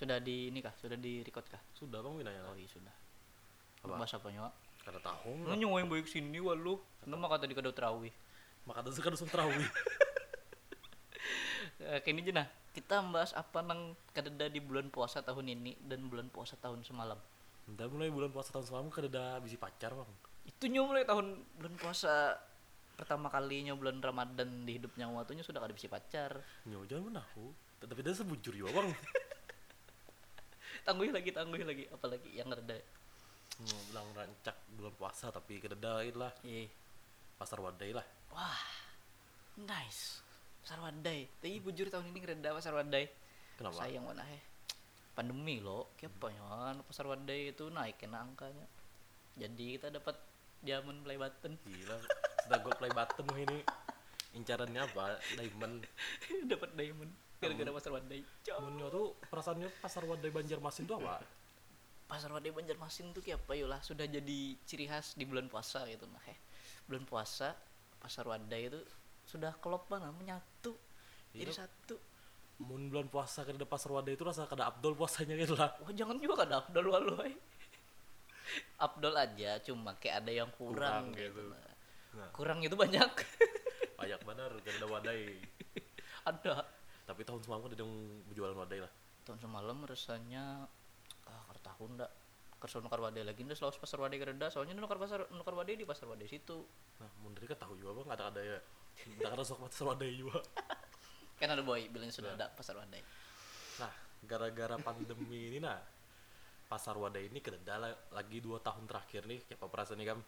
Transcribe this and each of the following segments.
Sudah di ini kah? Sudah di record kah? Sudah bang Winaya. Oh iya sudah. Apa? Bahasa apa nyawa? Kada tahu. Lu nyawa yang baik sini walu. Nama kata di kada terawih. Maka tuh suka dusun terawih. Eh, kini jenah kita membahas apa nang kadeda di bulan puasa tahun ini dan bulan puasa tahun semalam. Entah mulai bulan puasa tahun semalam kada ada bisi pacar bang. Itu nyawa mulai tahun bulan puasa pertama kalinya bulan Ramadan di hidupnya waktunya sudah kada bisa pacar. Nyo jangan menahu. Tapi dia sebujur juga bang. Tangguh lagi, tangguh lagi. Apalagi yang reda. Mau bilang rancak bulan puasa tapi kada ada lah. Iya. Pasar wadai lah. Wah, nice. Pasar Wadai. Tapi bujur tahun ini reda Pasar Wadai. Kenapa? Sayang mana eh. Pandemi loh, kenapa ya Pasar Wadai itu naik kena angkanya. Jadi kita dapat diamond play button. Gila. Sudah gue play button ini. Incarannya apa? Diamond. dapat diamond gara-gara Pasar Wadai. Menyo tuh perasaannya pasar wadai Banjarmasin tuh apa? Pasar Wadai Banjarmasin tuh kayak apa lah sudah jadi ciri khas di bulan puasa gitu nah eh. Bulan puasa Pasar Wadai itu sudah klop mana menyatu. Jadi Iya. satu. Mun bulan puasa kada ada pasar wadai itu rasa kada abdol puasanya gitu lah. Wah jangan juga kan Abdul walu ay. Abdul aja cuma kayak ada yang kurang, Kurang gitu. gitu. Nah. Nah. Kurang itu banyak. Banyak benar kada ada wadai. ada. Tapi tahun semalam kan ada yang berjualan wadai lah. Tahun semalam rasanya ah kar tahun ndak. Kerso nukar wadai lagi ndak selalu pasar wadai kereda soalnya nukar pasar nukar wadai di pasar wadai situ. Nah, mun dari kan tahu juga bang ada ada ya. Tidak ada sok pasar wadai juga. Kan ada boy bilang sudah ada pasar wadai. Nah, gara-gara pandemi ini nah pasar wadai ini kededa la- lagi dua tahun terakhir nih kayak apa perasaan nih kam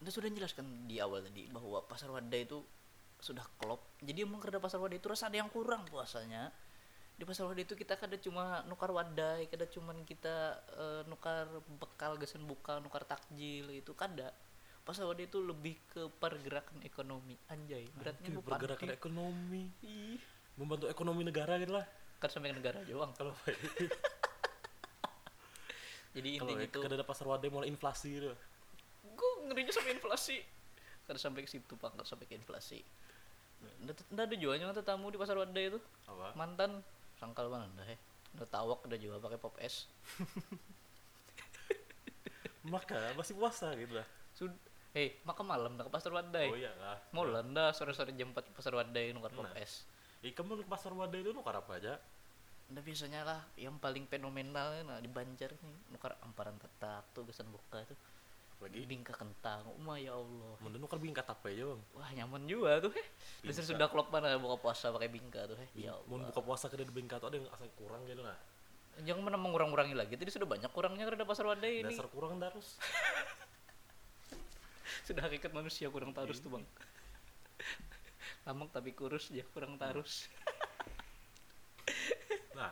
Anda sudah jelaskan di awal tadi bahwa pasar wadai itu sudah klop. Jadi emang kerja pasar wadai itu rasa ada yang kurang puasanya. Di pasar wadai itu kita kada cuma nukar wadai, kada cuman kita eh, nukar bekal gesen buka, nukar takjil itu kada. Pasar wadai itu lebih ke pergerakan ekonomi. Anjay, beratnya Anjir, bu bergerakan panti. ekonomi Ih, membantu ekonomi negara gitu lah kan sampai ke negara doang. kalau Jadi kalau intinya itu kada ada pasar wadai mulai inflasi gitu gue ngerinya sampai inflasi kada sampai ke situ pak kada sampai ke inflasi ndak ndak ada jualnya nggak tamu di pasar wadai itu. Apa? Mantan. Sangkal mana dah eh. Udah tawak udah jual pakai pop es. Maka masih puasa gitu lah sud hei makan malam dah ke pasar wadai oh iya lah mau dah sore sore jam 4 ke pasar wadai nukar pop Nah. es. Ih, kamu ke pasar wadai itu nukar apa aja? Nah biasanya lah yang paling fenomenal nah, di Banjar nih nukar amparan tetak tuh gesan buka tuh lagi bingka kentang. Oh ya Allah. Mun nukar bingkat apa aja bang. Wah nyaman juga tuh eh Dasar Bingka. sudah klop mana buka puasa pakai bingka tuh eh ya Allah. buka puasa kada ada bingkat tuh ada yang asal kurang gitu lah jangan mana mengurang-urangi lagi? Tadi sudah banyak kurangnya karena pasar wadai ini. Dasar kurang terus sudah hakikat manusia kurang tarus tuh bang. Lamang tapi kurus ya kurang tarus. Nah,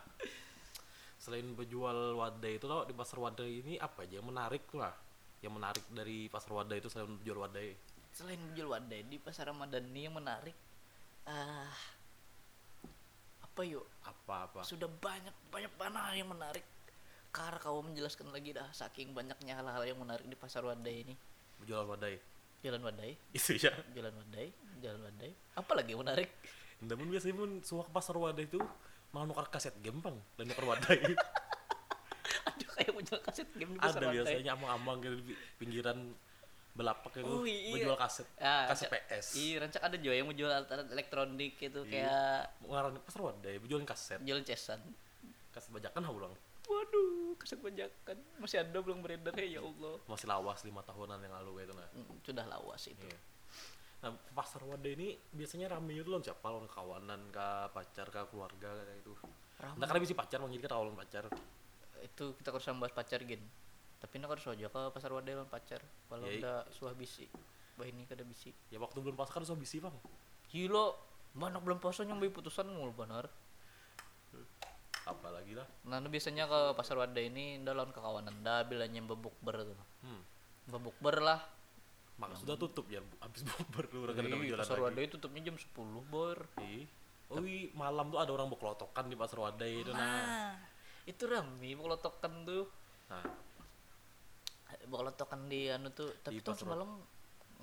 selain berjual wadai itu tau di pasar wadai ini apa aja yang menarik tuh lah? Yang menarik dari pasar wadai itu selain berjual wadai. selain menjual wadai di pasar ramadan ini yang menarik ah apa yuk Apa-apa? sudah banyak banyak mana yang menarik karena kau menjelaskan lagi dah saking banyaknya hal-hal yang menarik di pasar wadai ini Berjual wadai. jalan wadai Itu ya. jalan wadai jalan wadai apa lagi yang menarik Namun biasanya pun suka ke pasar wadai itu malah nukar kaset game bang dan nukar wadai. kayak menjual kaset game di pasar Ada wadai biasanya amang-amang gitu di pinggiran belapak itu Oh, iya. berjual kaset. Ah, kaset rancak- PS. Iya, rancak ada juga yang mau jual alat-alat elektronik gitu Iya. kayak Ngarang pasar wadai berjualan kaset. jual cesan. Kaset bajakan ulang. Waduh, kaset bajakan masih ada belum beredar ya, ya Allah. Masih lawas lima tahunan yang lalu gitu nah. Hmm, sudah lawas itu. Iya. Nah, pasar wadai ini biasanya rame itu loh siapa lawan kawanan kah, pacar kah, keluarga kayak itu. Nah, karena bisa pacar, mau kan lawan pacar. Itu kita harus bahas pacar gin. Tapi nak harus aja ke pasar wadai lawan pacar. Kalau Iya. udah suah bisi. Bah ini kada bisi. Ya waktu belum puasa kan so bisi bang. Gila, mana belum puasa nyambi putusan mulu benar. Apalagi lah. Nah, biasanya ke pasar wadai ini nda lawan kekawanan dah bilangnya bebukber tuh. Hmm. Bebukber lah. Maka sudah tutup ya, habis bukber lu udah kada ada Ih, berjualan pasar wadai tutupnya jam 10 bor. Ih. Oh, malam tuh ada orang berkelotokan di pasar wadai itu nah. Nah, itu rame belotokan tuh. Nah, Belotokan di anu tuh, tapi pasar- semalam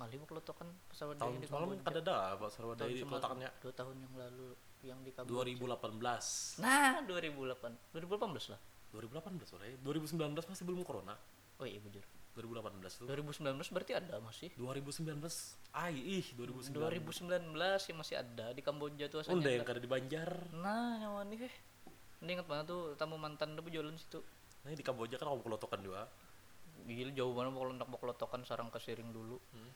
mau kelotokan pasar Wadai tahun di semalam ada pasar wadai Tahun di peletakannya dua tahun yang lalu yang di Kamboja 2018 nah 2008 2018 lah 2018 sore 2019 masih belum corona oh iya bujur 2018 tuh 2019 berarti ada masih 2019 ai ih 2019 2019 yang masih ada di Kamboja tuh asalnya Unda yang ada. di Banjar nah nyawa nih eh ini inget banget tuh tamu mantan udah jualan situ. Nah di Kamboja kan aku kelotokan juga gila jauh banget mau nak mau kelotokan sarang kesiring dulu. Hmm.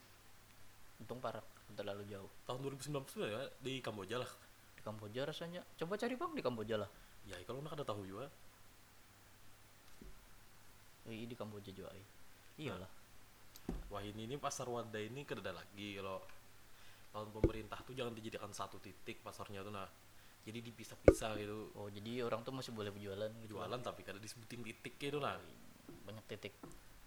untung parah terlalu jauh. Tahun 2019 tuh ya di Kamboja lah. Di Kamboja rasanya. Coba cari bang di Kamboja lah. Ya kalau nak ada tahu juga. Eh, di Kamboja juga eh. iyalah wah ini ini pasar wadah ini kada lagi kalau tahun pemerintah tuh jangan dijadikan satu titik pasarnya tuh nah jadi dipisah-pisah gitu. Oh jadi orang tuh masih boleh berjualan gitu? Jualan tapi kada disebutin titik gitu nah banyak titik.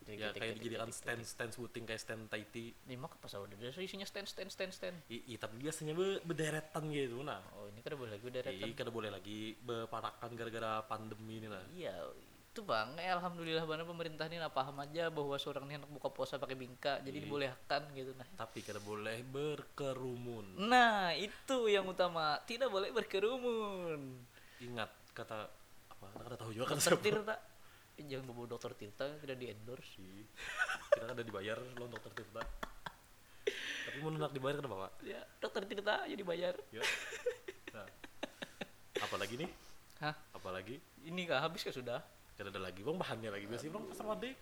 Titik ya titik, kayak titik, dijadikan titik, stand stand sebuting kayak stand titik. ini mah ke pasar udah isinya stand stand stand stand. I, i- tapi biasanya be, bederetan gitu nah. Oh ini kan boleh lagi udah Iya, kada boleh lagi beparakan gara-gara pandemi ini lah. Iya, itu bang. Eh, alhamdulillah banget pemerintah ini paham aja bahwa seorang ini anak buka puasa pakai bingka, jadi Iya. dibolehkan gitu nah. Tapi kada boleh berkerumun. Nah, itu yang utama. Tidak boleh berkerumun. Ingat kata apa? Kada tahu juga kan Dokter Tirta. Eh, Jangan bawa dokter Tirta tidak di endorse. Kita kada dibayar lo untuk tertibta. Tapi mau nak dibayar kada apa? Ya, dokter Tirta aja dibayar. Ya. Nah. Apalagi nih? Hah? Apalagi? Ini kah habis kah sudah? Kada ada lagi bang. Bahannya lagi biasanya bang. Pasar wadai.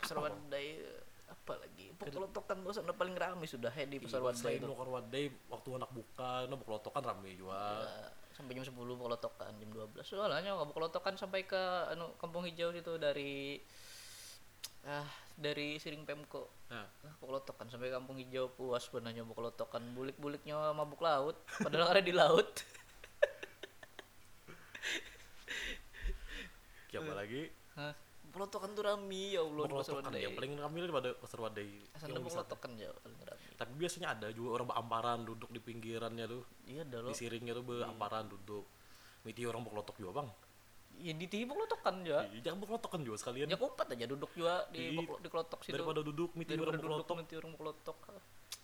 Pasar Wadai apa lagi? Pekelotokan tuh sana paling ramai sudah ya di pasar Iya, Wadai Selain itu. nukar wadai waktu anak buka, no kelotokan rame juga. Ya, sampai jam 10 kelotokan jam 12 soalnya nggak mau kelotokan sampai ke anu kampung hijau situ dari ah dari Siring Pemko. Nah, nah, kelotokan sampai kampung hijau puas benarnya mau kelotokan bulik-buliknya mabuk laut padahal ada di laut kayak apa lagi? Hah, kelotokan tuh rami ya Allah di pasar Kelotokan wadai yang paling ramai daripada pasar wadai. ada wisata. kelotokan ya paling rami Tapi biasanya ada juga orang beamparan duduk di pinggirannya tuh. iya dah lo Di siringnya tuh beamparan duduk. Miti orang berkelotok juga bang. ya di tiba kelotokan ya Ih, Jangan berkelotokan juga sekalian. ya kupat aja duduk juga di Di- di kelotok situ Daripada duduk miti daripada orang berkelotok nanti orang kelotok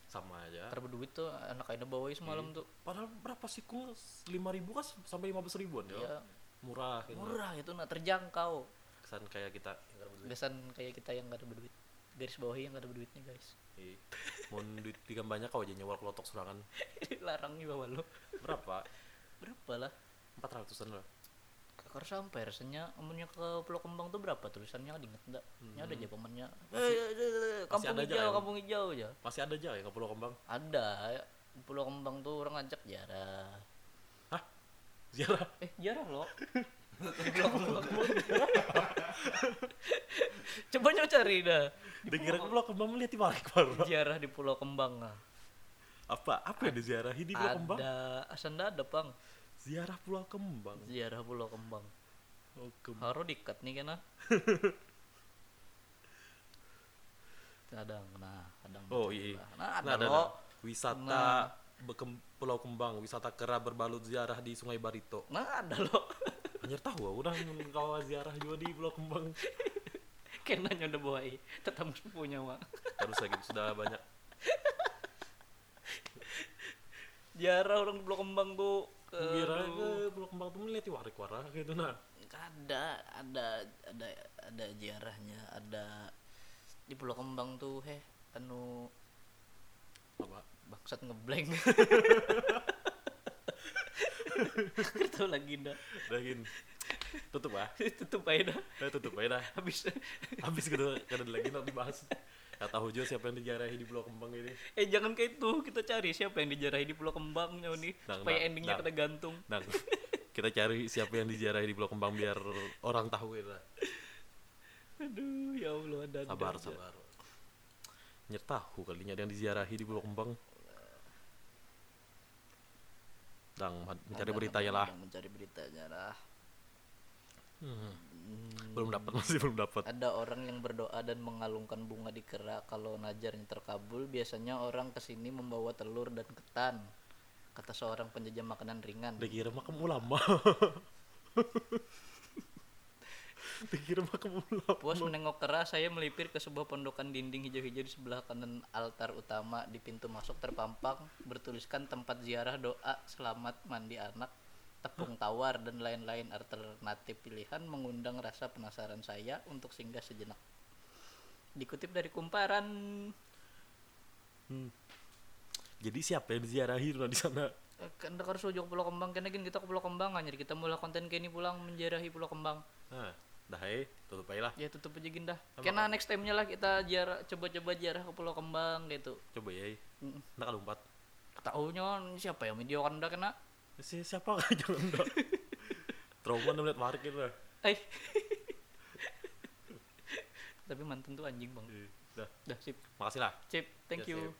sama aja. karena berduit tuh anak aina bawain semalam tuh Padahal berapa sih kung lima ribu kan sampai lima belas ribuan ya. ya Murah. Gitu. murah itu nah terjangkau Kesan kayak kita gasan kayak kita yang gak ada berduit garis bawahi yang gak ada berduitnya guys Ih, Mau duit tiga banyak kau aja nyewa kelotok serangan. larang di bawah lo Berapa? berapa lah Empat ratusan lah. kakar sampai rasanya amunnya ke Pulau Kembang tuh berapa tulisannya diinget enggak ini ada aja pamannya Hmm. Masih- eh, eh, eh, kampung ada hijau kan? kampung hijau aja Masih ada aja ya ke Pulau Kembang. ada Pulau Kembang tuh orang ngajak jarah? Ziarah? eh jarah lo coba nyoba cari dah ke Pulau Kembang melihat di balik baru. jarah di Pulau Kembang nah. Apa? Apa yang diziarahi di Pulau Kembang? ada asanda ada bang Ziarah Pulau Kembang. ziarah Pulau Kembang Oh, Kembang. Haro dikat nih kena. kadang nah kadang Oh iya. nah ada Nah, ada, lo ada. Wisata Nah. Bekem- Pulau Kembang, wisata kera berbalut ziarah di Sungai Barito. nah ada lo Anjir tahu aku udah kau ziarah juga di Pulau Kembang. kena udah bawa tetap sepupunya mak Harus lagi sudah banyak. jarah orang Pulau Kembang tuh ke aduh. ke Pulau Kembang tuh melihat di warik-warak gitu nah. ada ada ada ada jarahnya ada di Pulau Kembang tuh heh anu Apa? Bangsat ngeblank itu lagi dah gini. Tutup ah. tutup aja dah Udah tutup aja dah. habis Habis gitu kan ada lagi nak dibahas. Gak tahu juga siapa yang diziarahi di Pulau Kembang ini. Eh jangan kayak itu, kita cari siapa yang dijarahi di Pulau Kembangnya nih Nang, supaya nang, endingnya nang. kita gantung. Nah, kita cari siapa yang diziarahi di Pulau Kembang biar orang tahu gitu. Aduh, ya Allah ada. Sabar, sabar. Nyer tahu kalinya ada yang diziarahi di Pulau Kembang. Dang, mencari beritanya lah. Mencari beritanya lah. Hmm. Hmm, Belum dapat masih belum dapat. Ada orang yang berdoa dan mengalungkan bunga di kera kalau najarnya terkabul. Biasanya orang ke sini membawa telur dan ketan. Kata seorang penjajah makanan ringan. Udah kira makam ulama. Dikirim ke pulau. Puas menengok keras, saya melipir ke sebuah pondokan dinding hijau-hijau di sebelah kanan altar utama. Di pintu masuk terpampang bertuliskan tempat ziarah doa selamat mandi anak, tepung tawar dan lain-lain alternatif pilihan mengundang rasa penasaran saya untuk singgah sejenak. Dikutip dari kumparan, Hmm. Jadi siapa yang diziarahi di sana? eh, kan harus ujung Pulau Kembang, kena gini kita ke Pulau Kembang aja, kita mulai konten kini pulang menjarahi Pulau Kembang. Nah, dah eh, tutup aja lah. Ya tutup aja gini dah. Sama Kena next time-nya lah kita jarah coba-coba jarah ke Pulau Kembang gitu. Coba ya. Mm. Nah, kalau empat. Siapa ya video kan udah kena Si siapa kan jangan dah. Trauma nih melihat Marik itu lah. Eh. Tapi mantan tuh anjing bang. Eh, Dah, Dah sip. makasih lah. Sip. Thank Ya, you. sip.